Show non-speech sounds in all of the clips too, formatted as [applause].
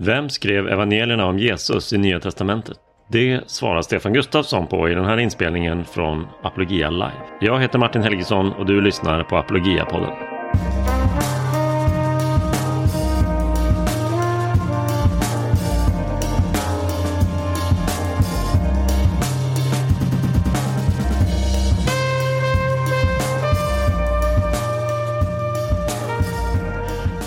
Vem skrev evangelierna om Jesus i Nya Testamentet? Det svarar Stefan Gustafsson på i den här inspelningen från Apologia Live. Jag heter Martin Helgesson och du lyssnar på Apologia-podden.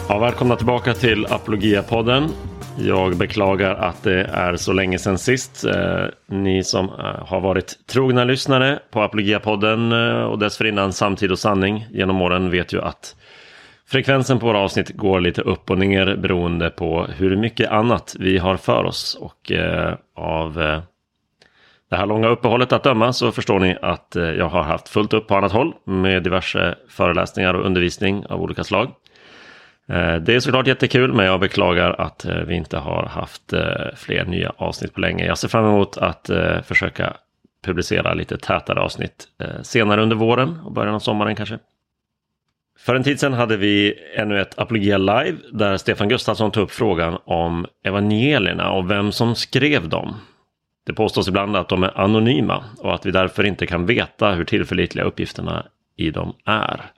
Ja, välkomna tillbaka till Apologia-podden. Jag beklagar att det är så länge sedan sist. Eh, ni som eh, har varit trogna lyssnare på Apologia-podden eh, och dessförinnan Samtid och sanning genom åren vet ju att frekvensen på våra avsnitt går lite upp och ner beroende på hur mycket annat vi har för oss. Och av det här långa uppehållet att döma så förstår ni att jag har haft fullt upp på annat håll med diverse föreläsningar och undervisning av olika slag. Eh, det är såklart jättekul men jag beklagar att eh, vi inte har haft eh, fler nya avsnitt på länge. Jag ser fram emot att försöka publicera lite tätare avsnitt senare under våren och början av sommaren kanske. För en tid sedan hade vi ännu ett Apologia Live där Stefan Gustafsson tog upp frågan om evangelierna och vem som skrev dem. Det påstås ibland att de är anonyma och att vi därför inte kan veta hur tillförlitliga uppgifterna i dem är.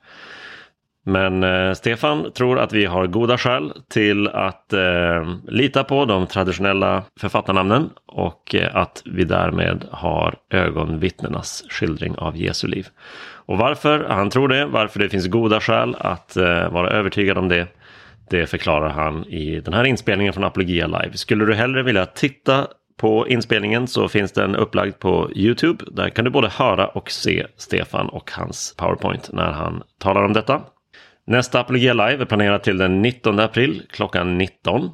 Men eh, Stefan tror att vi har goda skäl till att eh, lita på de traditionella författarnamnen och eh, att vi därmed har ögonvittnenas skildring av Jesu liv. Och varför han tror det, varför det finns goda skäl att eh, vara övertygad om det, det förklarar han i den här inspelningen från Apologia Live. Skulle du hellre vilja titta på inspelningen så finns den upplagd på Youtube. Där kan du både höra och se Stefan och hans PowerPoint när han talar om detta. Nästa Apologia Live är planerat till den 19 april klockan 19.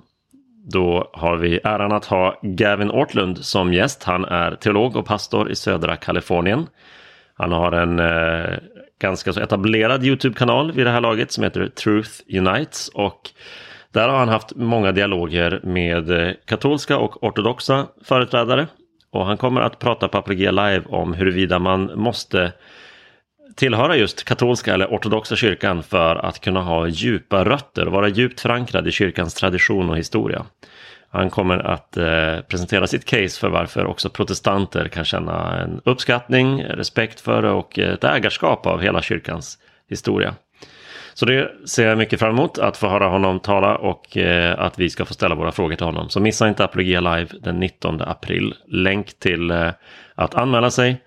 Då har vi äran att ha Gavin Ortlund som gäst. Han är teolog och pastor i södra Kalifornien. Han har en eh, ganska så etablerad Youtube-kanal vid det här laget som heter Truth Unites. Och där har han haft många dialoger med eh, katolska och ortodoxa företrädare. Och han kommer att prata på Apologia Live om huruvida man måste tillhöra just katolska eller ortodoxa kyrkan för att kunna ha djupa rötter och vara djupt förankrad i kyrkans tradition och historia. Han kommer att eh, presentera sitt case för varför också protestanter kan känna en uppskattning, respekt för och ett ägarskap av hela kyrkans historia. Så det ser jag mycket fram emot att få höra honom tala och eh, att vi ska få ställa våra frågor till honom. Så missa inte Apologia Live den 19 april. Länk till eh, att anmäla sig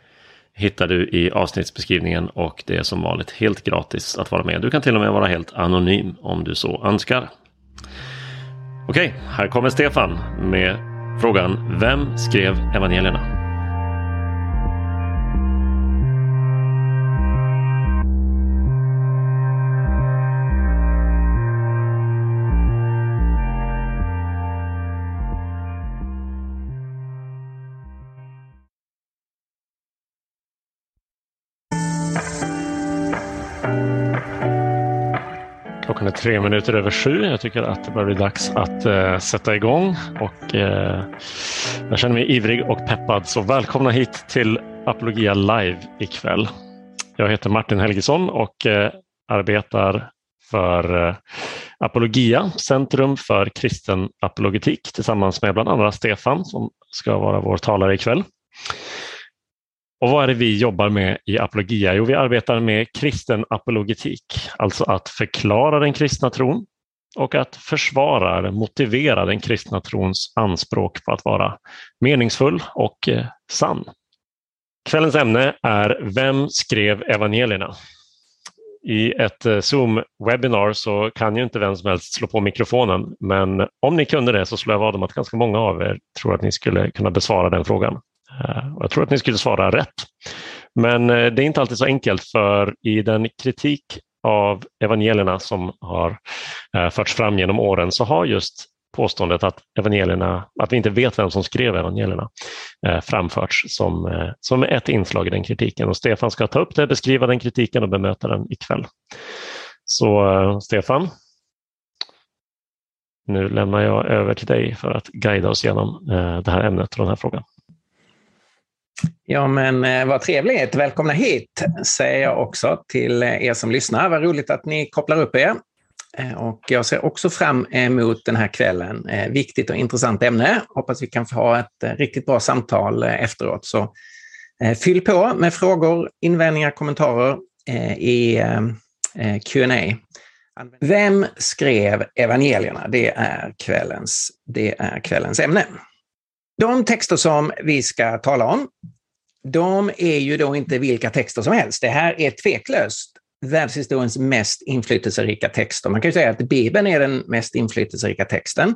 hittar du i avsnittsbeskrivningen och det är som vanligt helt gratis att vara med. Du kan till och med vara helt anonym om du så önskar. Okej, här kommer Stefan med frågan Vem skrev evangelierna? Tre minuter över sju. Jag tycker att det börjar bli dags att eh, sätta igång och eh, jag känner mig ivrig och peppad. Så välkomna hit till Apologia Live ikväll. Jag heter Martin Helgesson och eh, arbetar för eh, Apologia, Centrum för kristen apologetik tillsammans med bland andra Stefan som ska vara vår talare ikväll. Och vad är det vi jobbar med i apologia? Jo, vi arbetar med kristen apologetik, alltså att förklara den kristna tron och att försvara eller motivera den kristna trons anspråk på att vara meningsfull och eh, sann. Kvällens ämne är Vem skrev evangelierna? I ett eh, Zoom-webinar så kan ju inte vem som helst slå på mikrofonen, men om ni kunde det så slår jag vad om att ganska många av er tror att ni skulle kunna besvara den frågan. Eh, jag tror att ni skulle svara rätt. Men eh, det är inte alltid så enkelt för i den kritik av evangelierna som har eh, förts fram genom åren så har just påståendet att evangelierna, att vi inte vet vem som skrev evangelierna framförts som, som ett inslag i den kritiken. Och Stefan ska ta upp det, beskriva den kritiken och bemöta den ikväll. Så Stefan, nu lämnar jag över till dig för att guida oss genom det här ämnet och den här frågan. Ja, men eh, vad trevligt. Välkomna hit, säger jag också till eh, er som lyssnar. Vad roligt att ni kopplar upp er. Eh, och jag ser också fram emot den här kvällen. Viktigt och intressant ämne. Hoppas vi kan få ha ett riktigt bra samtal efteråt. Så fyll på med frågor, invändningar, kommentarer i Q&A. Vem skrev evangelierna? Det är kvällens, det är kvällens ämne. De texter som vi ska tala om, de är ju då inte vilka texter som helst. Det här är tveklöst världshistoriens mest inflytelserika texter. Man kan ju säga att Bibeln är den mest inflytelserika texten,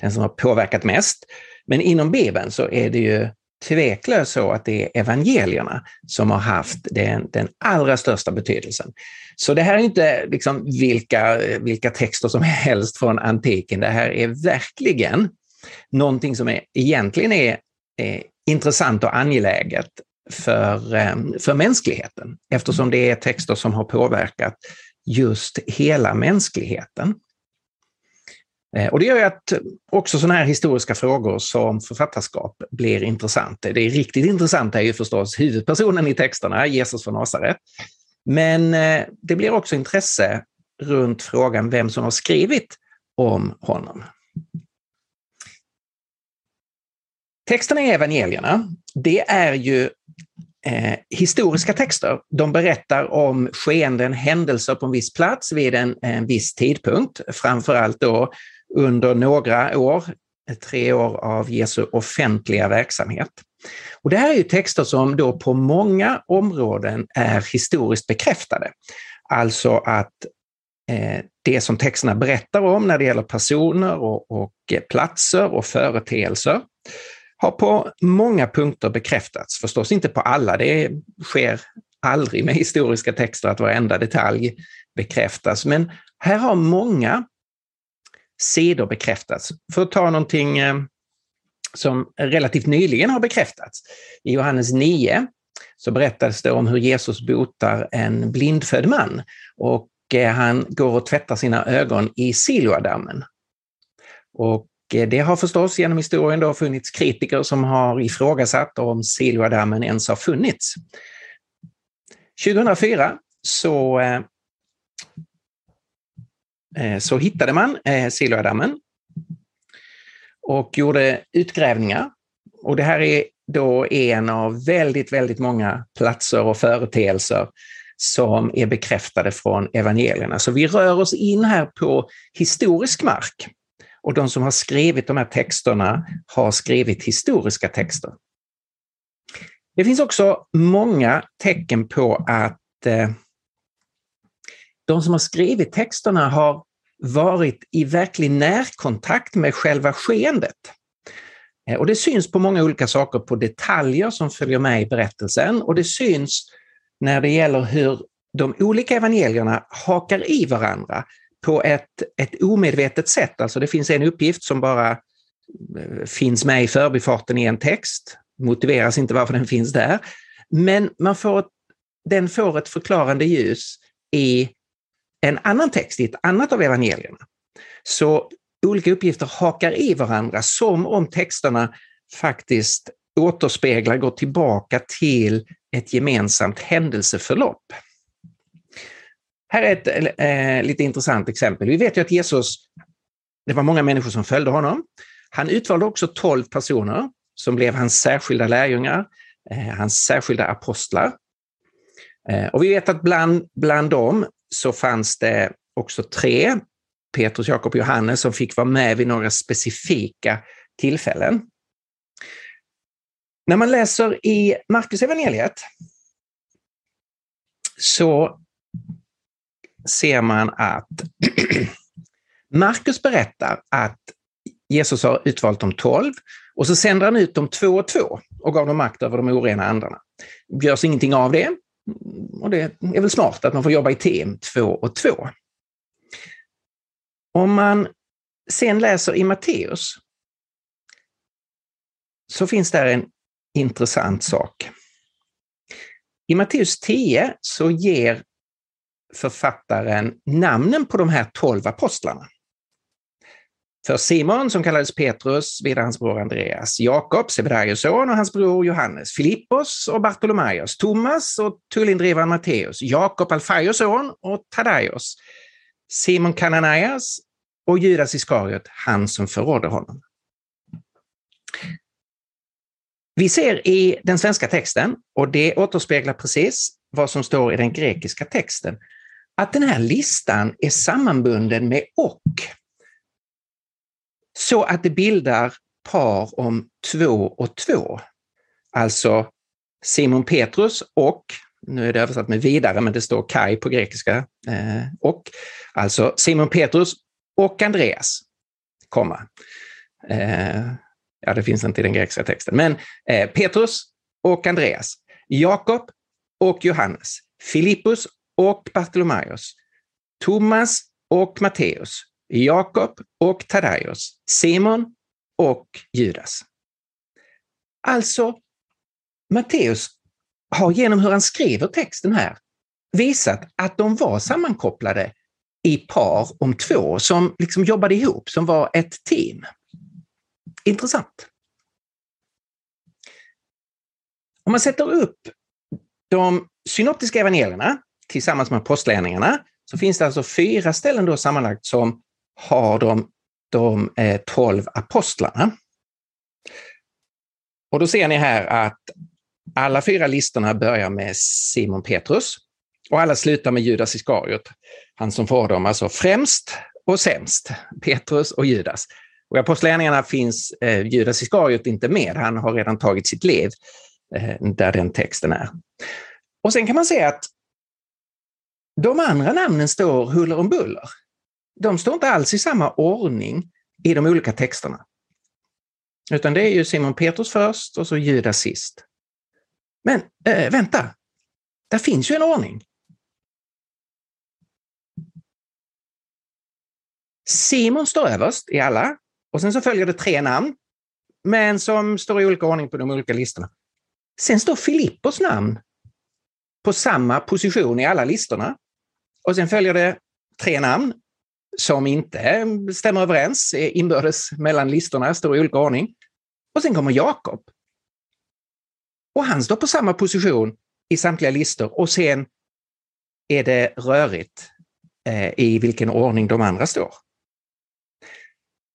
den som har påverkat mest. Men inom Bibeln så är det ju tveklöst så att det är evangelierna som har haft den, den allra största betydelsen. Så det här är inte liksom vilka, vilka texter som helst från antiken. Det här är verkligen någonting som är, egentligen är, är intressant och angeläget för, eh, för mänskligheten eftersom det är texter som har påverkat just hela mänskligheten. Eh, och det gör ju att också sådana här historiska frågor som författarskap blir intressanta. Det är riktigt intressanta är ju förstås huvudpersonen i texterna, Jesus från Nasaret. Men eh, det blir också intresse runt frågan vem som har skrivit om honom. Texterna i evangelierna, det är ju eh, historiska texter. De berättar om skeenden, händelser på en viss plats vid en, en viss tidpunkt, framförallt då under några år, tre år av Jesu offentliga verksamhet. Och det här är ju texter som då på många områden är historiskt bekräftade. Alltså att eh, det som texterna berättar om när det gäller personer och, och platser och företeelser har på många punkter bekräftats. Förstås inte på alla, det sker aldrig med historiska texter att varenda detalj bekräftas, men här har många sidor bekräftats. För att ta någonting eh, som relativt nyligen har bekräftats. I Johannes 9 så berättades det om hur Jesus botar en blindfödd man och eh, han går och tvättar sina ögon i Siloadammen. Och Eh, det har förstås genom historien då funnits kritiker som har ifrågasatt om Silvadammen ens har funnits. 2004 så, eh, eh, så hittade man eh, Silvadammen och gjorde utgrävningar. Och det här är då en av väldigt, väldigt många platser och företeelser som är bekräftade från evangelierna. Så vi rör oss in här på historisk mark. Och de som har skrivit de här texterna har skrivit historiska texter. Det finns också många tecken på att eh, de som har skrivit texterna har varit i verklig närkontakt med själva skeendet. Eh, och det syns på många olika saker, på detaljer som följer med i berättelsen och det syns när det gäller hur de olika evangelierna hakar i varandra på ett, ett omedvetet sätt. Alltså det finns en uppgift som bara eh, finns med i förbifarten i en text, motiveras inte varför den finns där. Men man får ett, den får ett förklarande ljus i en annan text, i ett annat av evangelierna. Så olika uppgifter hakar i varandra som om texterna faktiskt återspeglar, går tillbaka till ett gemensamt händelseförlopp. Här är ett eh, lite intressant exempel. Vi vet ju att Jesus, det var många människor som följde honom. Han utvalde också tolv personer som blev hans särskilda lärjungar, eh, hans särskilda apostlar. Eh, och vi vet att bland, bland dem så fanns det också tre, Petrus, Jakob och Johannes, som fick vara med vid några specifika tillfällen. När man läser i Markus evangeliet så ser man att [clears throat] Markus berättar att Jesus har utvalt de tolv och så sänder han ut dem två och två och gav dem makt över de orena andarna. Det görs ingenting av det. Och det är väl smart att man får jobba i team två och två. Om man sen läser i Matteus så finns där en intressant sak. I Matteus 10 så ger författaren namnen på de här tolv apostlarna. För Simon, som kallades Petrus, vidare hans bror Andreas, Jakob, Sebedaios son och hans bror Johannes, Filippos och Bartolomaios, Thomas och tullindrivaren Matteus, Jakob, Alfaios son och Tadaios, Simon Kananaias och Judas Iskariot, han som förrådde honom. Vi ser i den svenska texten, och det återspeglar precis vad som står i den grekiska texten, att den här listan är sammanbunden med och. Så att det bildar par om två och två. Alltså Simon Petrus och, nu är det översatt med vidare, men det står Kai på grekiska, eh, och, alltså Simon Petrus och Andreas, komma. Eh, ja, det finns inte i den grekiska texten, men eh, Petrus och Andreas, Jakob och Johannes, Filippus och Bartolomaios, Thomas och Matteus, Jakob och Tadaios, Simon och Judas. Alltså, Matteus har genom hur han skriver texten här visat att de var sammankopplade i par om två som liksom jobbade ihop, som var ett team. Intressant. Om man sätter upp de synoptiska evangelierna tillsammans med apostlagärningarna så finns det alltså fyra ställen då sammanlagt som har de, de eh, tolv apostlarna. Och då ser ni här att alla fyra listorna börjar med Simon Petrus och alla slutar med Judas Iskariot, han som får dem alltså främst och sämst, Petrus och Judas. Och i Apostlagärningarna finns eh, Judas Iskariot inte med, han har redan tagit sitt liv, eh, där den texten är. Och sen kan man se att de andra namnen står huller om buller. De står inte alls i samma ordning i de olika texterna. Utan det är ju Simon Petrus först och så Judas sist. Men äh, vänta, där finns ju en ordning. Simon står överst i alla och sen så följer det tre namn, men som står i olika ordning på de olika listorna. Sen står Filippos namn på samma position i alla listorna. Och sen följer det tre namn som inte stämmer överens inbördes mellan listorna, står i olika ordning. Och sen kommer Jakob. Och han står på samma position i samtliga listor och sen är det rörigt eh, i vilken ordning de andra står.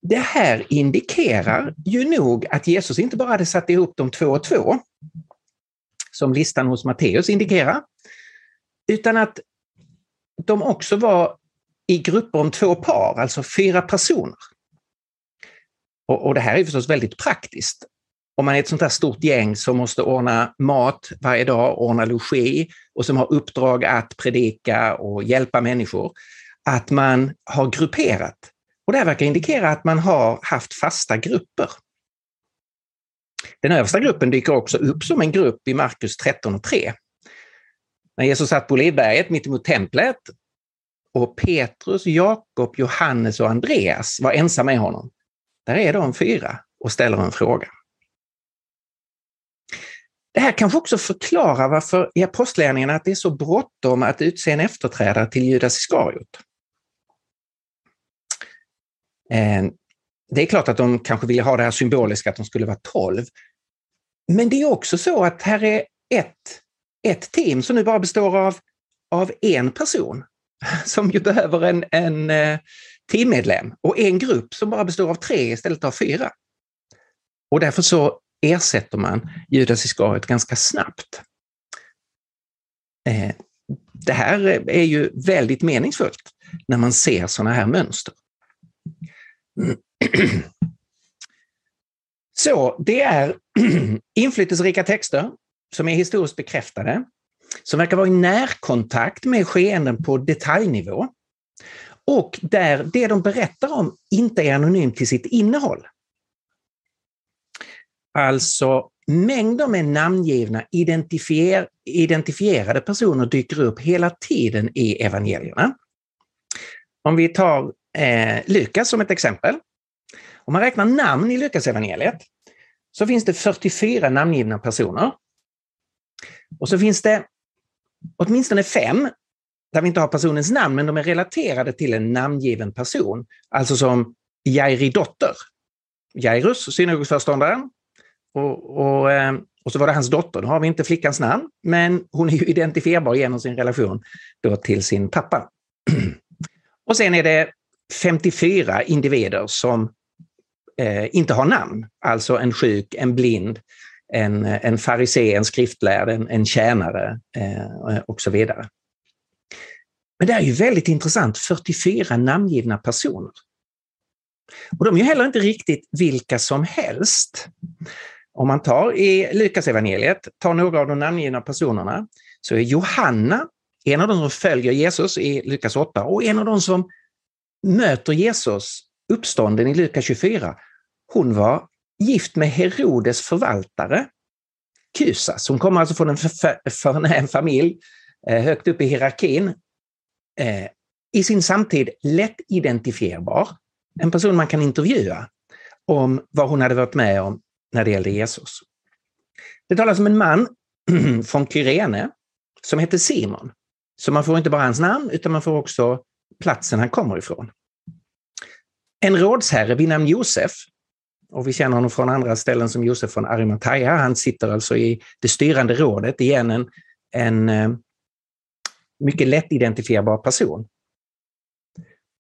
Det här indikerar ju nog att Jesus inte bara hade satt ihop dem två och två, som listan hos Matteus indikerar, utan att de också var i grupper om två par, alltså fyra personer. Och, och det här är förstås väldigt praktiskt. Om man är ett sånt här stort gäng som måste ordna mat varje dag, ordna logi och som har uppdrag att predika och hjälpa människor, att man har grupperat. Och det här verkar indikera att man har haft fasta grupper. Den översta gruppen dyker också upp som en grupp i Markus 13 och 3. När Jesus satt på Olivberget mittemot templet och Petrus, Jakob, Johannes och Andreas var ensamma med honom. Där är de fyra och ställer en fråga. Det här kanske också förklarar varför i Apostlagärningarna att det är så bråttom att utse en efterträdare till Judas Iskariot. Eh, det är klart att de kanske ville ha det här symboliska att de skulle vara tolv. Men det är också så att här är ett, ett team som nu bara består av, av en person [laughs] som ju behöver en, en eh, teammedlem och en grupp som bara består av tre istället av fyra. Och därför så ersätter man Judas Iskariot ganska snabbt. Eh, det här är ju väldigt meningsfullt när man ser sådana här mönster. [clears throat] Så det är [clears throat] inflytelserika texter som är historiskt bekräftade, som verkar vara i närkontakt med skeenden på detaljnivå och där det de berättar om inte är anonymt till sitt innehåll. Alltså mängder med namngivna identifier identifierade personer dyker upp hela tiden i evangelierna. Om vi tar eh, Lukas som ett exempel. Om man räknar namn i Lukas evangeliet så finns det 44 namngivna personer. Och så finns det åtminstone fem där vi inte har personens namn, men de är relaterade till en namngiven person. Alltså som Jairi dotter. Jairus, synagogföreståndaren. Och, och, eh, och så var det hans dotter. Nu har vi inte flickans namn, men hon är ju [laughs] identifierbar genom sin relation då till sin pappa. [clears throat] Och sen är det 54 individer som eh, inte har namn, alltså en sjuk, en blind, en, en farisé, en skriftlärd, en, en tjänare eh, och så vidare. Men det är ju väldigt intressant, 44 namngivna personer. Och de är ju heller inte riktigt vilka som helst. Om man tar i Lukas evangeliet, tar några av de namngivna personerna, så är Johanna en av de som följer Jesus i Lukas 8 och en av de som möter Jesus uppstånden i Lukas 24. Hon var gift med Herodes förvaltare, Kusas. Hon kommer alltså från en förnäm familj eh, högt upp i hierarkin. Eh, I sin samtid lätt identifierbar. En person man kan intervjua om vad hon hade varit med om när det gällde Jesus. Det talas om en man [clears throat] från Kyrene som heter Simon. Så man får inte bara hans namn utan man får också platsen han kommer ifrån. En rådsherre vid namn Josef, och vi känner honom från andra ställen som Josef från Arimathea, han sitter alltså i det styrande rådet, igen en, en eh, mycket lätt identifierbar person.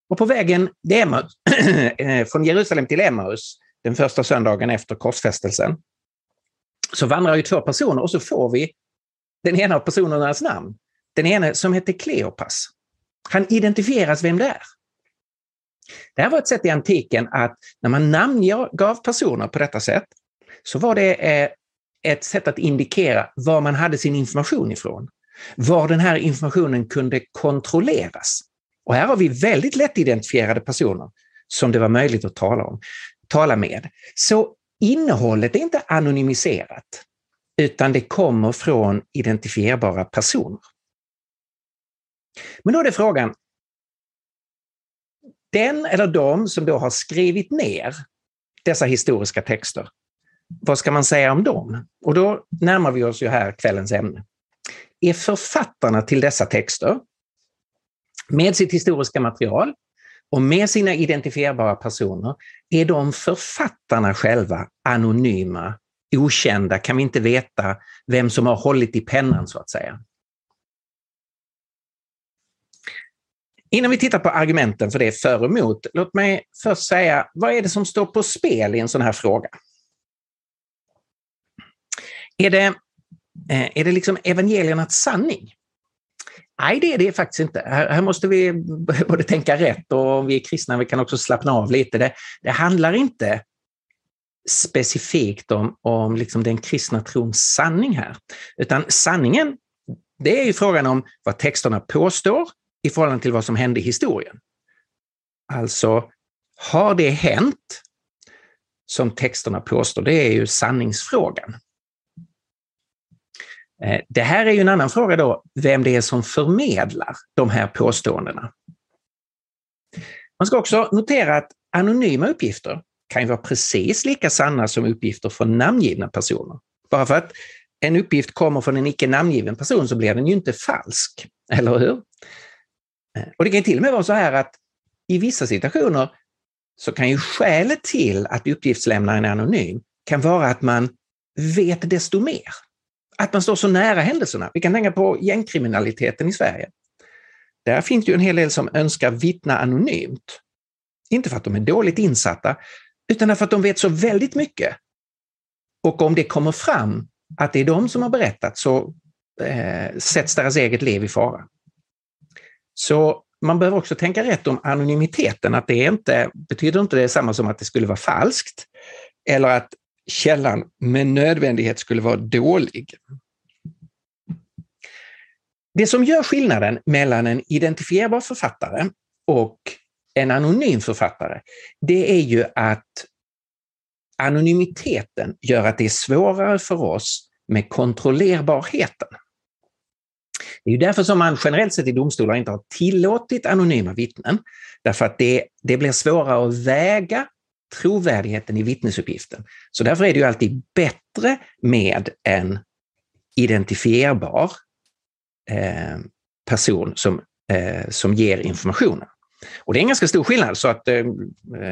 Och på vägen Emmaus, [clears throat] eh, från Jerusalem till Emmaus, den första söndagen efter korsfästelsen, så vandrar ju två personer och så får vi den ena av personernas namn. Den ene som heter Kleopas. Han identifieras vem det är. Det här var ett sätt i antiken att när man namngav personer på detta sätt så var det eh, ett sätt att indikera var man hade sin information ifrån. Var den här informationen kunde kontrolleras. Och här har vi väldigt lätt identifierade personer som det var möjligt att tala, om, tala med. Så innehållet är inte anonymiserat, utan det kommer från identifierbara personer. Men då är det frågan, den eller de som då har skrivit ner dessa historiska texter, vad ska man säga om dem? Och då närmar vi oss ju här kvällens ämne. Är författarna till dessa texter, med sitt historiska material och med sina identifierbara personer, är de författarna själva anonyma, okända? Kan vi inte veta vem som har hållit i pennan så att säga? Innan vi tittar på argumenten för det för och emot, låt mig först säga, vad är det som står på spel i en sån här fråga? Är det, eh, är det liksom evangeliernas sanning? Nej, det är det faktiskt inte. Här, här, måste vi [laughs] både tänka rätt och vi är kristna, vi kan också slappna av lite. Det, det handlar inte specifikt om, om liksom den kristna trons sanning här, utan sanningen, det är ju frågan om vad texterna påstår i förhållande till vad som hände i historien. Alltså, har det hänt som texterna påstår? Det är ju sanningsfrågan. Eh, det här är ju en annan fråga då, vem det är som förmedlar de här påståendena. Man ska också notera att anonyma uppgifter kan ju vara precis lika sanna som uppgifter från namngivna personer. Bara för att en uppgift kommer från en icke namngiven person så blir den ju inte falsk, eller hur? Och det kan till och med vara så här att i vissa situationer så kan ju skälet till att uppgiftslämnaren är anonym kan vara att man vet desto mer. Att man står så nära händelserna. Vi kan tänka på gängkriminaliteten i Sverige. Där finns det ju en hel del som önskar vittna anonymt. Inte för att de är dåligt insatta, utan för att de vet så väldigt mycket. Och om det kommer fram att det är de som har berättat så eh, sätts deras eget liv i fara. Så man behöver också tänka rätt om anonymiteten, att det inte, betyder inte detsamma som att det skulle vara falskt eller att källan med nödvändighet skulle vara dålig. Det som gör skillnaden mellan en identifierbar författare och en anonym författare, det är ju att anonymiteten gör att det är svårare för oss med kontrollerbarheten. Det är ju därför som man generellt sett i domstolar inte har tillåtit anonyma vittnen. Därför att det, det blir svårare att väga trovärdigheten i vittnesuppgiften. Så därför är det ju alltid bättre med en identifierbar eh, person som, eh, som ger informationen. Och det är en ganska stor skillnad, så att eh,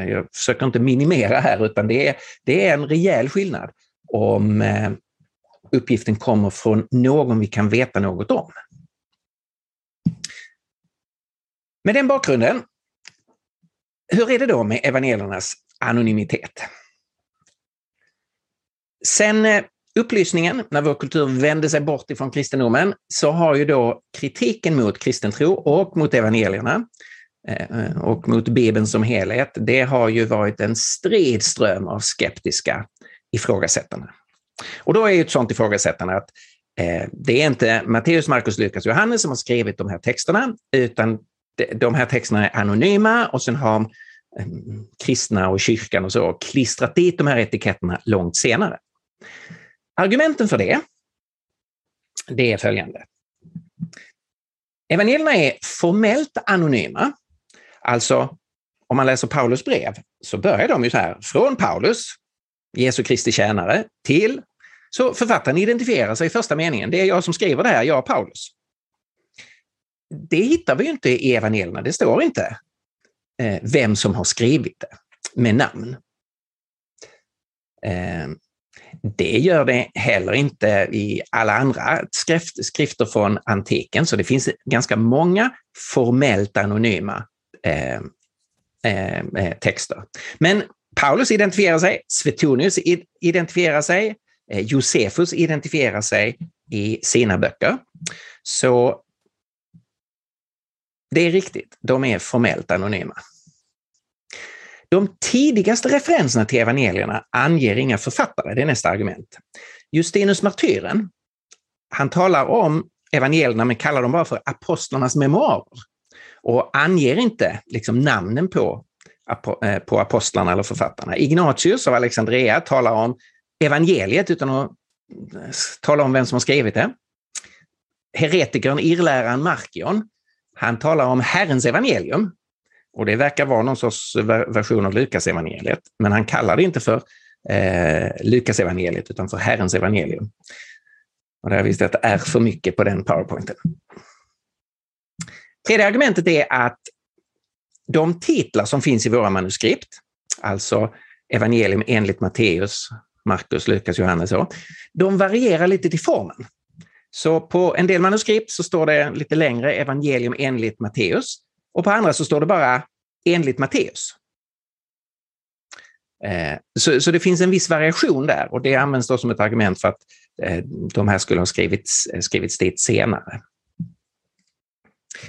jag försöker inte minimera här, utan det är, det är en rejäl skillnad om eh, uppgiften kommer från någon vi kan veta något om. Med den bakgrunden hur är det då med evangeliernas anonymitet? Sen eh, upplysningen, när vår kultur vände sig bort ifrån kristendomen, så har ju då kritiken mot kristen tro och mot evangelierna eh, och mot Bibeln som helhet, det har ju varit en stridström av skeptiska ifrågasättande. Och då är ju ett sådant ifrågasättande att eh, det är inte Matteus, Markus, Lukas och Johannes som har skrivit de här texterna, utan de här texterna är anonyma och sen har eh, kristna och kyrkan och så klistrat dit de här etiketterna långt senare. Argumenten för det, det är följande. Evangelierna är formellt anonyma. Alltså, om man läser Paulus brev så börjar de ju så här, från Paulus, Jesu Kristi tjänare, till så författaren identifierar sig i första meningen. Det är jag som skriver det här, jag Paulus. Det hittar vi ju inte i evangelierna. Det står inte eh, vem som har skrivit det med namn. Eh, det gör det heller inte i alla andra skrift, skrifter från antiken, så det finns ganska många formellt anonyma eh, eh, eh texter. Men Paulus identifierar sig, Svetonius identifierar sig, eh, Josefus identifierar sig i sina böcker. Så det är riktigt, de är formellt anonyma. De tidigaste referenserna till evangelierna anger inga författare, det är nästa argument. Justinus martyren, han talar om evangelierna men kallar dem bara för apostlarnas memoarer och anger inte liksom namnen på, Eh, på apostlarna eller författarna. Ignatius av Alexandria talar om evangeliet utan att eh, tala om vem som har skrivit det. Heretikern, irläraren Markion, han talar om Herrens evangelium och det verkar vara någon sorts version av Lukas evangeliet, men han kallar det inte för eh, Lukas evangeliet utan för Herrens evangelium. Och där visste jag att det är för mycket på den powerpointen. Tredje argumentet är att de titlar som finns i våra manuskript, alltså evangelium enligt Matteus, Markus, Lukas, Johannes, så, de varierar lite till formen. Så på en del manuskript så står det lite längre evangelium enligt Matteus och på andra så står det bara enligt Matteus. Eh, så, så, det finns en viss variation där och det används då som ett argument för att eh, de här skulle ha skrivits, eh, skrivits dit senare.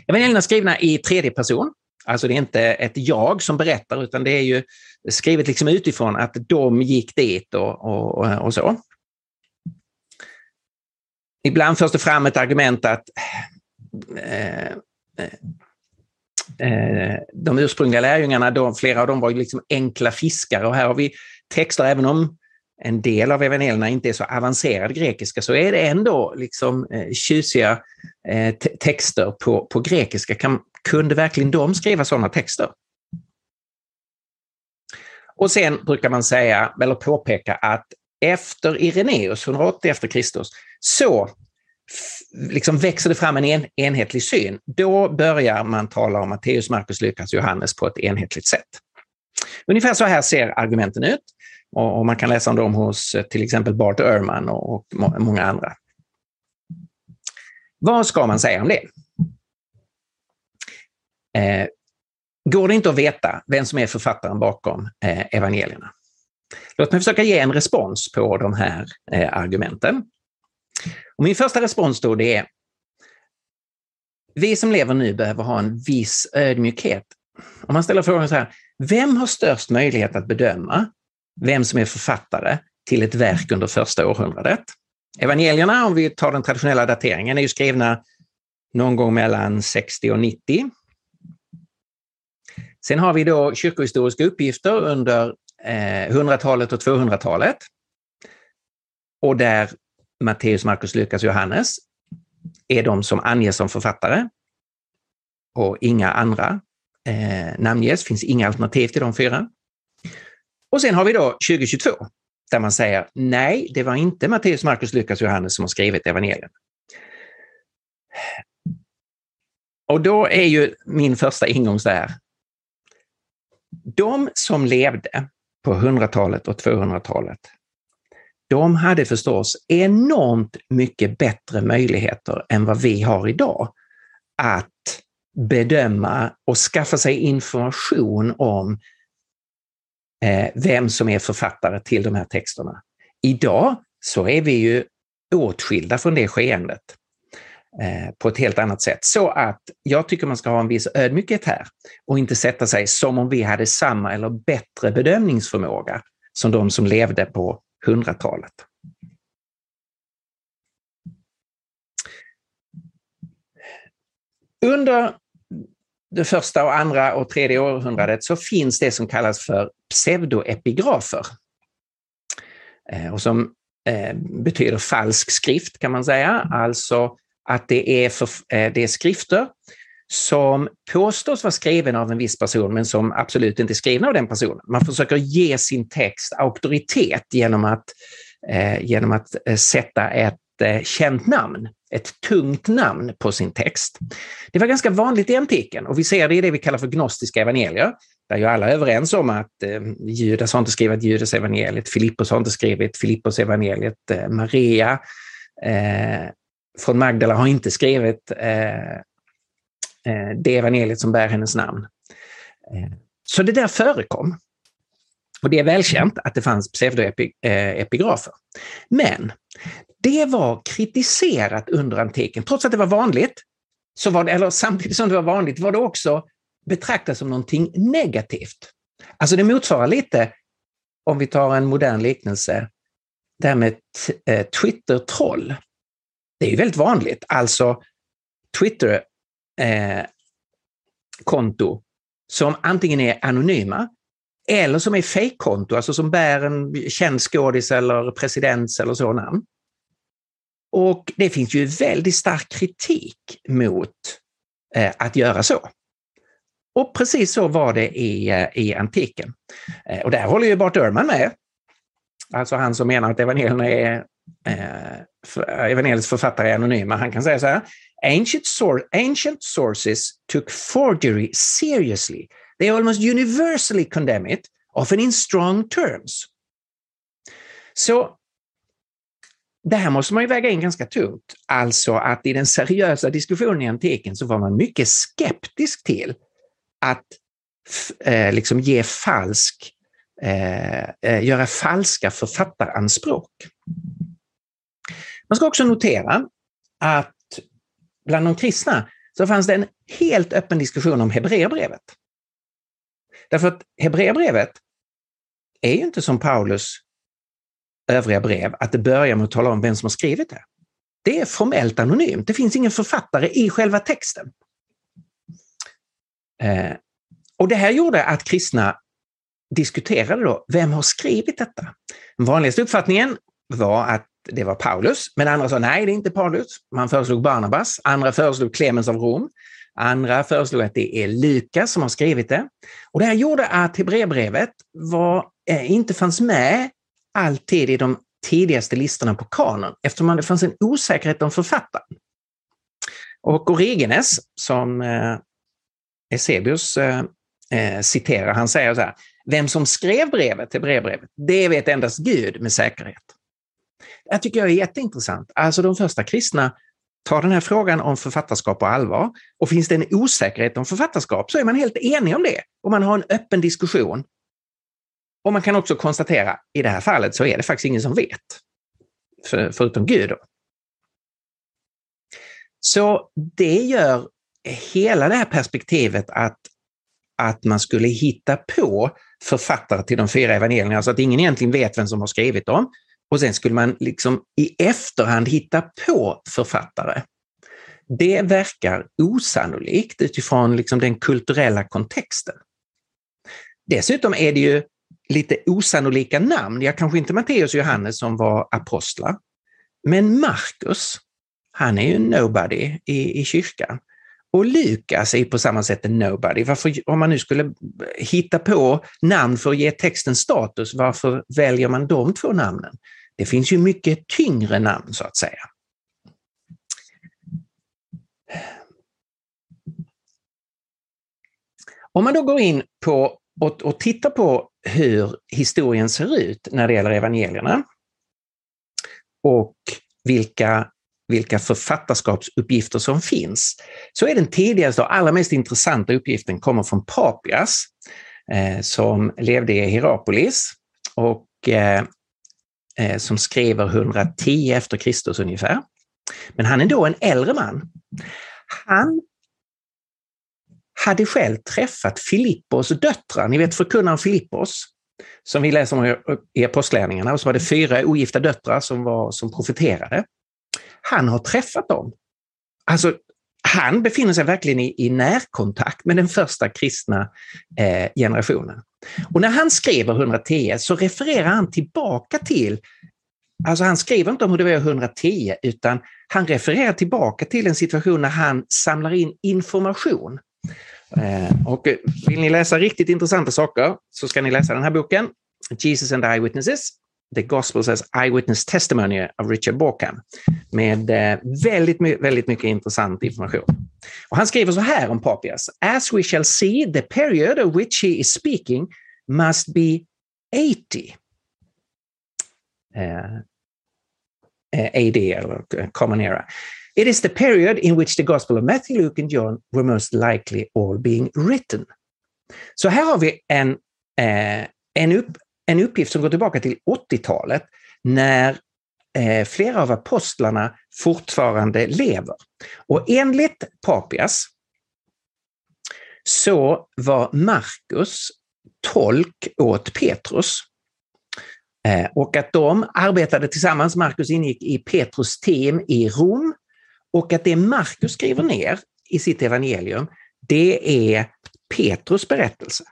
Evangelierna är skrivna i tredje person, alltså det är inte ett jag som berättar utan det är ju skrivet liksom utifrån att de gick dit och, och, och så. Ibland förs det fram ett argument att eh, eh, eh de ursprungliga lärjungarna, de, flera av dem var liksom enkla fiskare och här har vi texter, även om en del av evangelierna inte är så avancerad grekiska, så är det ändå liksom eh, tjusiga eh, texter på, på grekiska. Kan, kunde verkligen de skriva sådana texter? Och sen brukar man säga, eller påpeka att efter Ireneus, 180 efter Kristus, så liksom växer det fram en, en enhetlig syn, då börjar man tala om Matteus, Markus, Lukas, Johannes på ett enhetligt sätt. Ungefär så här ser argumenten ut och, man kan läsa om dem hos eh, till exempel Bart Ehrman och, och många andra. Vad ska man säga om det? Eh, går det inte att veta vem som är författaren bakom eh, evangelierna? Låt mig försöka ge en respons på de här eh, argumenten. Och min första respons då det är, vi som lever nu behöver ha en viss ödmjukhet. Om man ställer frågan så här, vem har störst möjlighet att bedöma vem som är författare till ett verk under första århundradet? Evangelierna, om vi tar den traditionella dateringen, är ju skrivna någon gång mellan 60 och 90. Sen har vi då kyrkohistoriska uppgifter under eh, 100-talet och 200-talet. Och där Matteus, Markus, Lukas, Johannes är de som anges som författare och inga andra eh, namnges, finns inga alternativ till de fyra. Och sen har vi då 2022 där man säger nej, det var inte Matteus, Markus, Lukas, Johannes som har skrivit evangelien. Och då är ju min första ingång så här. De som levde på 100-talet och 200-talet de hade förstås enormt mycket bättre möjligheter än vad vi har idag att bedöma och skaffa sig information om eh, vem som är författare till de här texterna. Idag så är vi ju åtskilda från det skeendet Eh, på ett helt annat sätt. Så att jag tycker man ska ha en viss ödmjukhet här och inte sätta sig som om vi hade samma eller bättre bedömningsförmåga som de som levde på 100-talet. Under det första och andra och tredje århundradet så finns det som kallas för pseudoepigrafer. Eh, och som eh, betyder falsk skrift kan man säga, alltså att det är, för, eh, det är skrifter som påstås vara skriven av en viss person men som absolut inte är skrivna av den personen. Man försöker ge sin text auktoritet genom att, eh, genom att eh, sätta ett eh, känt namn ett tungt namn på sin text. Det var ganska vanligt i antiken och vi ser det i det vi kallar för gnostiska evangelier, där ju alla är överens om att eh, Judas har inte skrivit Judas evangeliet, Filippos har inte skrivit Filippos evangeliet, eh, Maria eh, från Magdala har inte skrivit eh, eh, det evangeliet som bär hennes namn. Eh, så det där förekom. Och det är välkänt att det fanns pseudoepigrafer. Eh, Men det var kritiserat under antiken. Trots att det var vanligt, så var det, eller samtidigt som det var vanligt, var det också betraktat som någonting negativt. Alltså det motsvarar lite, om vi tar en modern liknelse, det här med Twitter-troll. Det är ju väldigt vanligt, alltså Twitter-konto eh, som antingen är anonyma eller som är fejkkonto, alltså som bär en känd skådis eller presidents eller så namn. Och det finns ju väldigt stark kritik mot eh, att göra så. Och precis så var det i, eh, i antiken. Eh, och där håller ju Bart Ehrman med. Alltså han som menar att evangelierna är eh, Eh, evangeliets författare är anonyma. Han kan säga så här. Ancient, sor ancient sources took forgery seriously. They almost universally condemn it, often in strong terms. Så det här måste man ju väga in ganska tungt. Alltså att i den seriösa diskussionen i antiken så var man mycket skeptisk till att eh, liksom ge falsk, eh, eh, göra falska författaranspråk. Man ska också notera att bland de kristna så fanns det en helt öppen diskussion om Hebreerbrevet. Därför att Hebreerbrevet är ju inte som Paulus övriga brev att det börjar med att tala om vem som har skrivit det. Det är formellt anonymt. Det finns ingen författare i själva texten. Eh, och det här gjorde att kristna diskuterade då, vem har skrivit detta? Den vanligaste uppfattningen var att det var Paulus, men andra sa nej, det är inte Paulus. Man föreslog Barnabas, andra föreslog Clemens av Rom, andra föreslog att det är Lukas som har skrivit det. Och det här gjorde att Hebreerbrevet eh, inte fanns med alltid i de tidigaste listorna på kanon eftersom det fanns en osäkerhet om författaren. Och Origenes, som eh, Eusebius eh, eh, citerar, han säger så här, vem som skrev brevet till brevbrevet, det vet endast Gud med säkerhet. Det tycker jag är jätteintressant. Alltså de första kristna tar den här frågan om författarskap på allvar och finns det en osäkerhet om författarskap så är man helt enig om det och man har en öppen diskussion och man kan också konstatera, i det här fallet så är det faktiskt ingen som vet. För, förutom Gud. Då. Så det gör hela det här perspektivet att, att man skulle hitta på författare till de fyra evangelierna, så att ingen egentligen vet vem som har skrivit dem. Och sen skulle man liksom i efterhand hitta på författare. Det verkar osannolikt utifrån liksom den kulturella kontexten. Dessutom är det ju lite osannolika namn. Ja, kanske inte Matteus och Johannes som var apostlar. Men Markus, han är ju nobody i, i kyrkan. Och Lukas är på samma sätt en nobody. Varför, om man nu skulle hitta på namn för att ge texten status, varför väljer man de två namnen? Det finns ju mycket tyngre namn så att säga. Om man då går in på och, och tittar på hur historien ser ut när det gäller evangelierna och vilka vilka författarskapsuppgifter som finns, så är den tidigaste och allra mest intressanta uppgiften kommer från Papias eh, som levde i Hierapolis och eh, eh, som skriver 110 efter Kristus ungefär. Men han är då en äldre man. Han hade själv träffat Filippos döttrar, ni vet förkunnaren Filippos, som vi läser om i Apostlagärningarna, och så var det fyra ogifta döttrar som, var, som profeterade. Han har träffat dem. Alltså, han befinner sig verkligen i, i närkontakt med den första kristna eh, generationen. Och när han skriver 110 så refererar han tillbaka till, alltså han skriver inte om hur det var 110 utan han refererar tillbaka till en situation när han samlar in information. Eh, och vill ni läsa riktigt intressanta saker så ska ni läsa den här boken, Jesus and the Eyewitnesses, The Gospels as Eyewitness Testimony av Richard Borkham med eh, väldigt, väldigt mycket intressant information. Och han skriver så här om Papias. As we shall see, the period of which he is speaking must be 80. Uh, AD, eller Common Era. It is the period in which the Gospel of Matthew, Luke and John were most likely all being written. Så här har vi en, eh, en, upp, en uppgift som går tillbaka till 80-talet när eh, flera av apostlarna fortfarande lever. Och enligt Papias så var Markus tolk åt Petrus. Eh, och att de arbetade tillsammans, Markus ingick i Petrus team i Rom och att det Markus skriver ner i sitt evangelium, det är Petrus berättelse.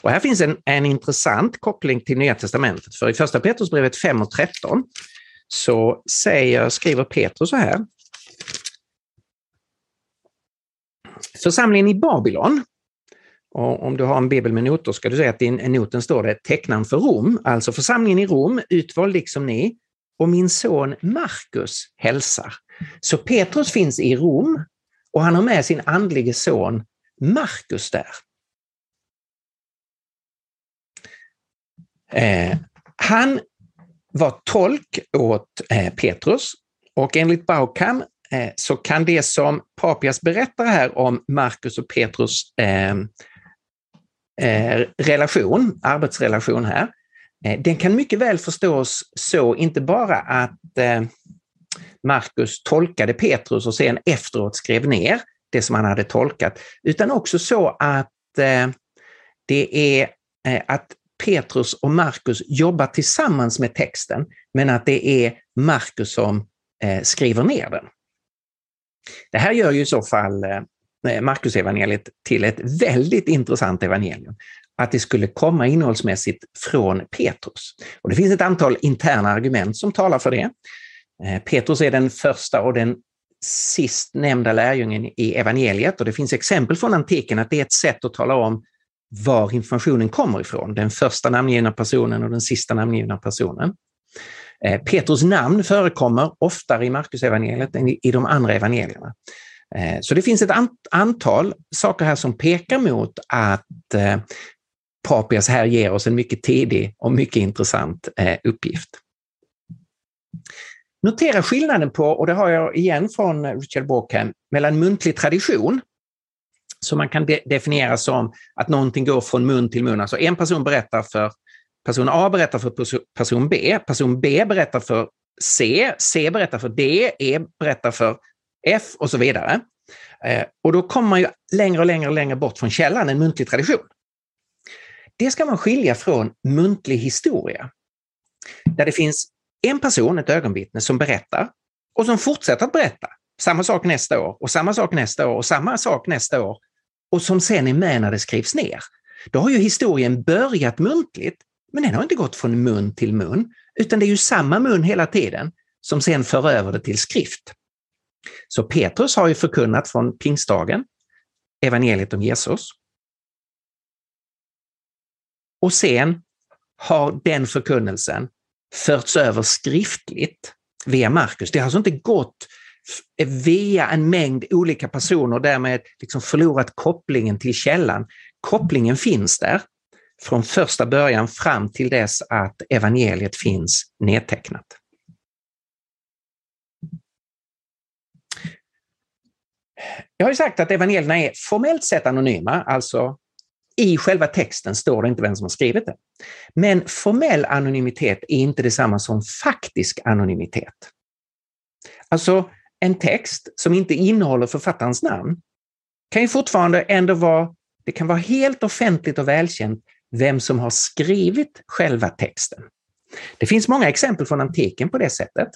Och här finns en, en intressant koppling till Nya Testamentet, för i första Petrusbrevet 5 och 13 så säger, skriver Petrus så här. Församlingen i Babylon, och om du har en bibel med noter ska du säga att i noten står det tecknan för Rom, alltså församlingen i Rom, utvald liksom ni, och min son Markus hälsar. Så Petrus finns i Rom och han har med sin andlige son Markus där. Eh, han var tolk åt eh, Petrus. Och enligt Baukam eh, så kan det som Papias berättar här om Markus och Petrus eh, eh, relation, arbetsrelation här, eh, den kan mycket väl förstås så, inte bara att eh, Markus tolkade Petrus och sen efteråt skrev ner det som han hade tolkat, utan också så att eh, det är eh, att Petrus och Markus jobbar tillsammans med texten, men att det är Markus som eh, skriver ner den. Det här gör ju i så fall eh, Markus evangeliet till ett väldigt intressant evangelium. Att det skulle komma innehållsmässigt från Petrus. Och Det finns ett antal interna argument som talar för det. Eh, Petrus är den första och den sist nämnda lärjungen i evangeliet och det finns exempel från antiken att det är ett sätt att tala om var informationen kommer ifrån, den första namngivna personen och den sista namngivna personen. Eh, Petrus namn förekommer oftare i Markus evangeliet än i de andra evangelierna. Eh, så det finns ett antal saker här som pekar mot att eh, Papias här ger oss en mycket tidig och mycket intressant uppgift. Notera skillnaden på, och det har jag igen från Richard Borkham, mellan muntlig tradition som man kan de definiera som att någonting går från mun till mun. Alltså en person berättar för person A berättar för person B, person B berättar för C, C berättar för D, E berättar för F och så vidare. Eh, och då kommer man ju längre och längre och längre bort från källan, en muntlig tradition. Det ska man skilja från muntlig historia. Där det finns en person, ett ögonvittne, som berättar och som fortsätter att berätta. Samma sak nästa år och samma sak nästa år och samma sak nästa år och som sen är med när det skrivs ner. Då har ju historien börjat muntligt, men den har inte gått från mun till mun, utan det är ju samma mun hela tiden som sen för över det till skrift. Så Petrus har ju förkunnat från pingstdagen, evangeliet om Jesus. Och sen har den förkunnelsen förts över skriftligt via Markus. Det har alltså inte gått via en mängd olika personer därmed liksom förlorat kopplingen till källan. Kopplingen finns där från första början fram till dess att evangeliet finns nedtecknat. Jag har ju sagt att evangelierna är formellt sett anonyma, alltså i själva texten står det inte vem som har skrivit det. Men formell anonymitet är inte detsamma som faktisk anonymitet. Alltså en text som inte innehåller författarens namn kan ju fortfarande ändå vara, det kan vara helt offentligt och välkänt vem som har skrivit själva texten. Det finns många exempel från antiken på det sättet.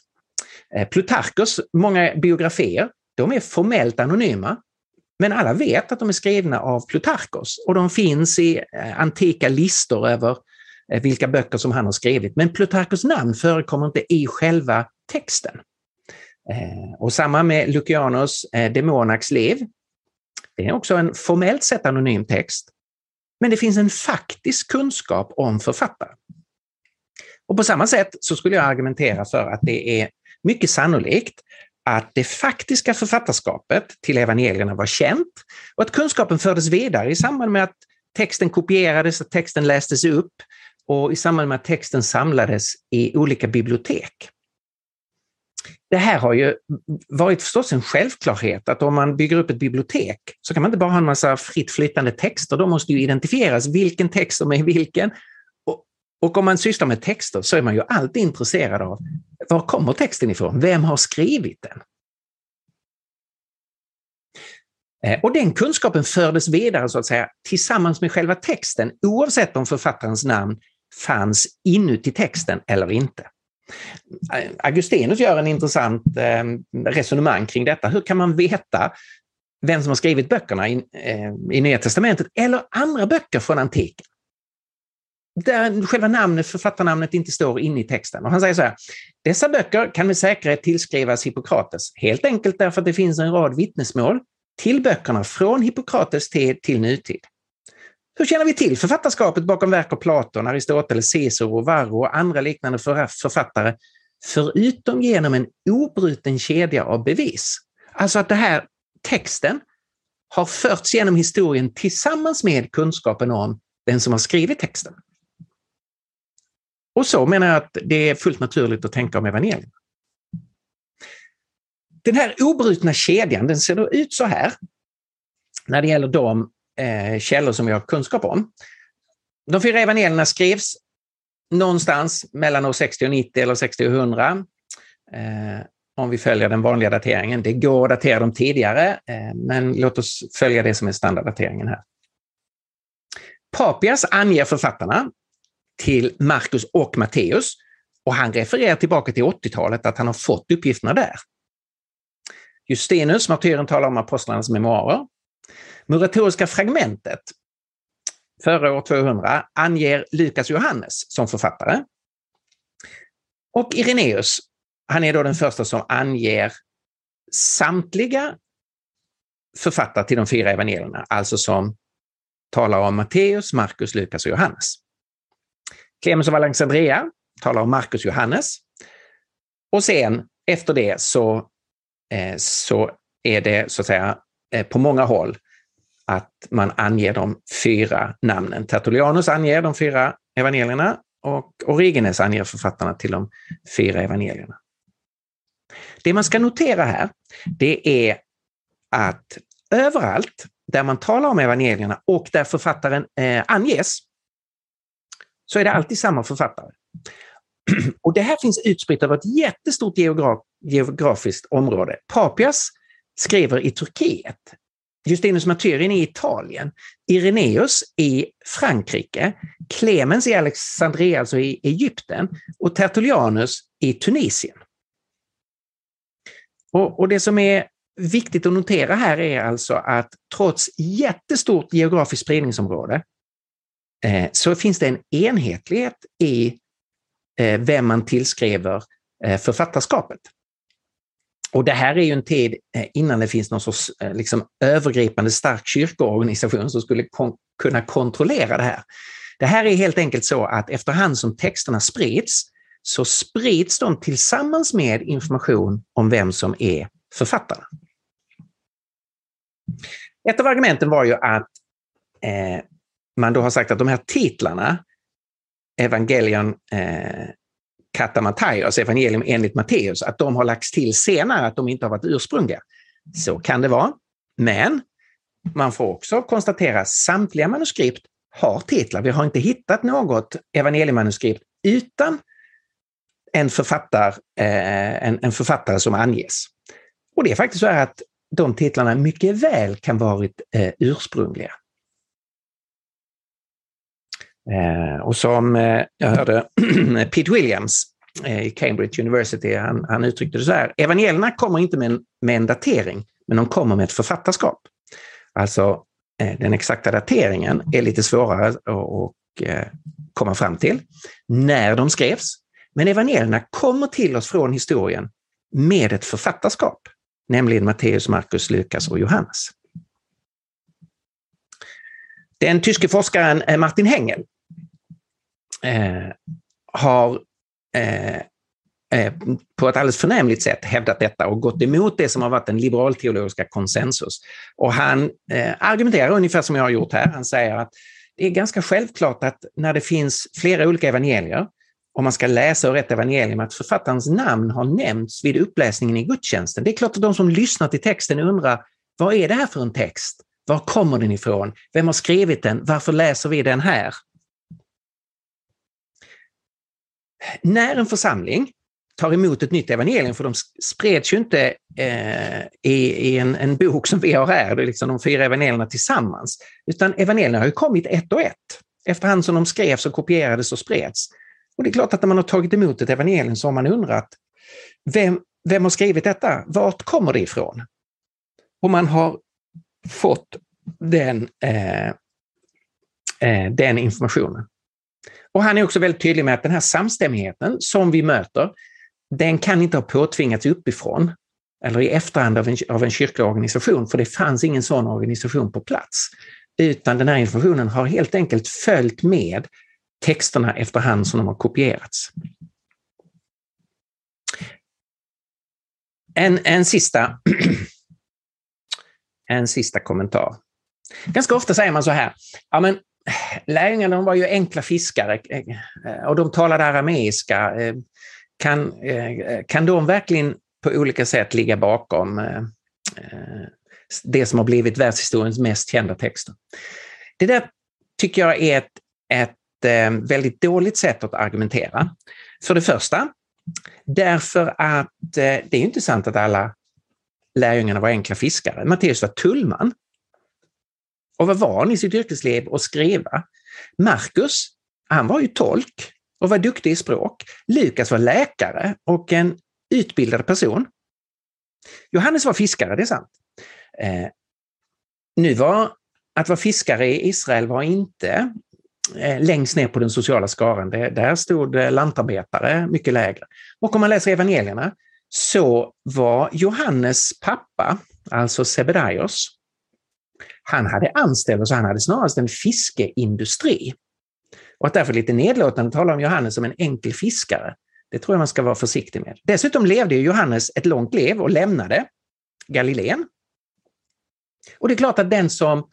Eh, Plutarkos många biografier, de är formellt anonyma, men alla vet att de är skrivna av Plutarkos och de finns i eh, antika listor över eh, vilka böcker som han har skrivit. Men Plutarkos namn förekommer inte i själva texten. Eh, och samma med Lucianos eh, Demonax liv. Det är också en formellt sett anonym text, men det finns en faktisk kunskap om författaren. Och på samma sätt så skulle jag argumentera för att det är mycket sannolikt att det faktiska författarskapet till evangelierna var känt och att kunskapen fördes vidare i samband med att texten kopierades, att texten lästes upp och i samband med att texten samlades i olika bibliotek. Det här har ju varit förstås en självklarhet att om man bygger upp ett bibliotek så kan man inte bara ha en massa fritt flytande texter, de måste ju identifieras vilken text som är vilken och om man sysslar med texter så är man ju alltid intresserad av var kommer texten ifrån? Vem har skrivit den? Eh, och den kunskapen fördes vidare så att säga tillsammans med själva texten oavsett om författarens namn fanns inuti texten eller inte. Augustinus gör en intressant ehm, resonemang kring detta. Hur kan man veta vem som har skrivit böckerna i, ehm, i Nya Testamentet eller andra böcker från antiken? där själva namnet, författarnamnet inte står inne i texten. Och han säger så här, dessa böcker kan med säkerhet tillskrivas Hippokrates, helt enkelt därför att det finns en rad vittnesmål till böckerna från Hippokrates tid till nutid. Hur känner vi till författarskapet bakom verk av Platon, Aristoteles, Cicero, Varro och andra liknande författare, förutom genom en obruten kedja av bevis? Alltså att den här texten har förts genom historien tillsammans med kunskapen om den som har skrivit texten. Och så menar jag att det är fullt naturligt att tänka om evangelierna. Den här obrutna kedjan, den ser då ut så här när det gäller de eh, källor som vi har kunskap om. De fyra evangelierna skrivs någonstans mellan år 60 och 90 eller 60 och 100. Eh, om vi följer den vanliga dateringen. Det går att datera dem tidigare, eh, men låt oss följa det som är standarddateringen här. Papias anger författarna till Markus och Matteus och han refererar tillbaka till 80-talet att han har fått uppgifterna där. Justinus, martyren, talar om apostlarnas memoarer. Muratoriska fragmentet, före år 200, anger Lukas Johannes som författare. Och Ireneus, han är då den första som anger samtliga författare till de fyra evangelierna, alltså som talar om Matteus, Markus, Lukas och Johannes. Clemens av Alexandria talar om Markus och Johannes. Och sen efter det så, eh, så är det så att säga eh, på många håll att man anger de fyra namnen. Tertullianus anger de fyra evangelierna och Origenes anger författarna till de fyra evangelierna. Det man ska notera här, det är att överallt där man talar om evangelierna och där författaren eh, anges, så är det alltid samma författare. [clears throat] Och det här finns utspritt över ett jättestort geograf geografiskt område. Papias skriver i Turkiet, Justinus Martyrin i Italien, Ireneus i Frankrike, Clemens i Alexandria, alltså i Egypten, och Tertullianus i Tunisien. Och, och det som är viktigt att notera här är alltså att trots jättestort geografiskt spridningsområde Eh, så finns det en enhetlighet i eh, vem man tillskriver eh, författarskapet. Och det här är ju en tid eh, innan det finns någon sorts eh, liksom, övergripande stark kyrkoorganisation som skulle kon kunna kontrollera det här. Det här är helt enkelt så att efterhand som texterna sprids så sprids de tillsammans med information om vem som är författaren. Ett av argumenten var ju att eh, man då har sagt att de här titlarna, Evangelion eh, Katamataios, evangelium enligt Matteus, att de har lagts till senare, att de inte har varit ursprungliga. Så kan det vara. Men man får också konstatera att samtliga manuskript har titlar. Vi har inte hittat något evangeliemanuskript utan en, författar, eh, en, en författare som anges. Och det är faktiskt så att de titlarna mycket väl kan varit eh, ursprungliga. Eh, och som eh, jag hörde [clears throat] Pete Williams eh, i Cambridge University, han, han uttryckte det så här, evangelierna kommer inte med en, med en datering, men de kommer med ett författarskap. Alltså eh, den exakta dateringen är lite svårare att eh, komma fram till när de skrevs. Men evangelierna kommer till oss från historien med ett författarskap, nämligen Matteus, Markus, Lukas och Johannes. Den tyske forskaren eh, Martin Hengel eh, har eh, eh, på ett alldeles förnämligt sätt hävdat detta och gått emot det som har varit den liberalteologiska konsensus. Och han eh, argumenterar ungefär som jag har gjort här. Han säger att det är ganska självklart att när det finns flera olika evangelier, om man ska läsa ur ett evangelium, att författarens namn har nämnts vid uppläsningen i gudstjänsten. Det är klart att de som lyssnar till texten undrar, vad är det här för en text? Var kommer den ifrån? Vem har skrivit den? Varför läser vi den här? När en församling tar emot ett nytt evangelium, för de spreds ju inte eh, i, i en, en, bok som vi har här, det är liksom de fyra evangelierna tillsammans, utan evangelierna har ju kommit ett och ett efterhand som de skrevs och kopierades och spreds. Och det är klart att när man har tagit emot ett evangelium så har man undrat, vem, vem har skrivit detta? Vart kommer det ifrån? Och man har fått den, eh, eh, den informationen. Och han är också väldigt tydlig med att den här samstämmigheten som vi möter, den kan inte ha påtvingats uppifrån eller i efterhand av en, av en kyrklig organisation, för det fanns ingen sån organisation på plats. Utan den här informationen har helt enkelt följt med texterna efterhand som de har kopierats. En, en, sista, [clears throat] en sista kommentar. Ganska ofta säger man så här, ja men lärjungarna var ju enkla fiskare eh, och de talade arameiska. Eh, kan, eh, kan de verkligen på olika sätt ligga bakom det som har blivit världshistoriens mest kända texter? Det där tycker jag är ett, ett väldigt dåligt sätt att argumentera. För det första, därför att det är inte sant att alla lärjungarna var enkla fiskare. Matteus var tullman och var van i sitt yrkesliv att skriva. Markus, han var ju tolk och var duktig i språk. Lukas var läkare och en utbildad person. Johannes var fiskare, det är sant. Eh, nu var att vara fiskare i Israel var inte eh, längst ner på den sociala skaran. Det, där stod eh, lantarbetare mycket lägre. Och om man läser evangelierna så var Johannes pappa, alltså Sebedaios, han hade anställda så han hade snarast en fiskeindustri. Och att därför lite nedlåtande tala om Johannes som en enkel fiskare, det tror jag man ska vara försiktig med. Dessutom levde Johannes ett långt liv och lämnade Galileen. Och det är klart att den som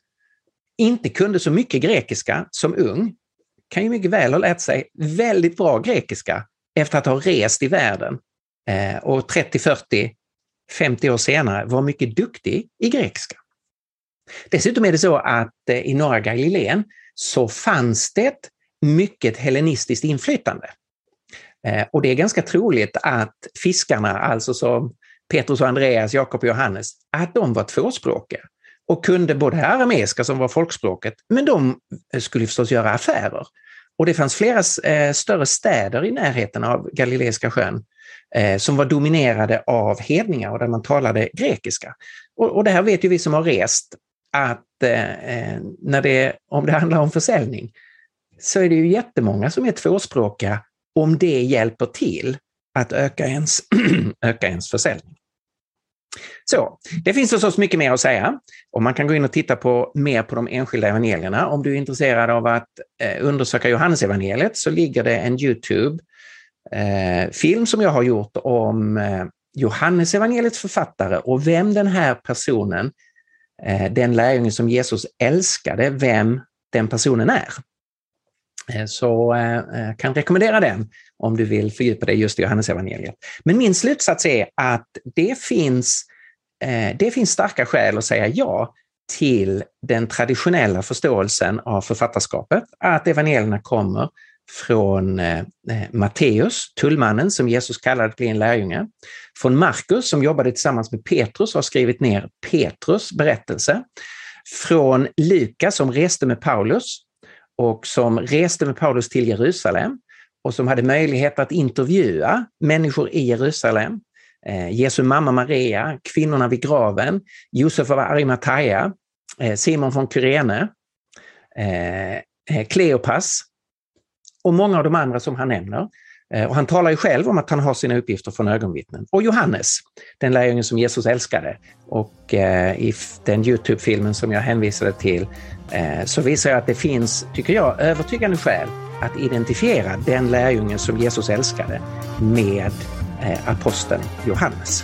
inte kunde så mycket grekiska som ung kan ju mycket väl ha lärt sig väldigt bra grekiska efter att ha rest i världen eh, och 30, 40, 50 år senare var mycket duktig i grekiska. Dessutom är det så att eh, i norra Galileen så fanns det mycket hellenistiskt inflytande. Eh, och det är ganska troligt att fiskarna, alltså som Petrus och Andreas, Jakob och Johannes, att de var tvåspråkiga och kunde både arameiska som var folkspråket, men de eh, skulle förstås göra affärer. Och det fanns flera större städer i närheten av Galileiska sjön som var dominerade av hedningar och där man talade grekiska. Och, det här vet ju vi som har rest att eh, när det, om det handlar om försäljning så är det ju jättemånga som är tvåspråkiga om det hjälper till att öka ens, [clears throat] öka ens försäljning. Så, det finns förstås mycket mer att säga och man kan gå in och titta på mer på de enskilda evangelierna. Om du är intresserad av att eh, undersöka Johannesevangeliet så ligger det en Youtube-film eh, som jag har gjort om eh, Johannesevangeliets författare och vem den här personen Eh, den lärjunge som Jesus älskade, vem den personen är. Eh, så jag kan rekommendera den om du vill fördjupa dig just i Johannesevangeliet. Men min slutsats är att det finns det finns starka skäl att säga ja till den traditionella förståelsen av författarskapet, att evangelierna kommer från eh, eh, Matteus, tullmannen som Jesus kallade att bli en lärjunge, från Markus som jobbade tillsammans med Petrus och har skrivit ner Petrus berättelse, från Lukas som reste med Paulus och som reste med Paulus till Jerusalem och som hade möjlighet att intervjua människor i Jerusalem. Eh, Jesu mamma Maria, kvinnorna vid graven, Josef av Arimathea, eh, Simon från Kyrene, eh, eh, Kleopas och många av de andra som han nämner. Eh, och han talar ju själv om att han har sina uppgifter från ögonvittnen. Och Johannes, den lärjungen som Jesus älskade. Och eh, i den Youtube-filmen som jag hänvisade till eh, så visar jag att det finns, tycker jag, övertygande skäl att identifiera den lärjungen som Jesus älskade med eh, aposteln Johannes.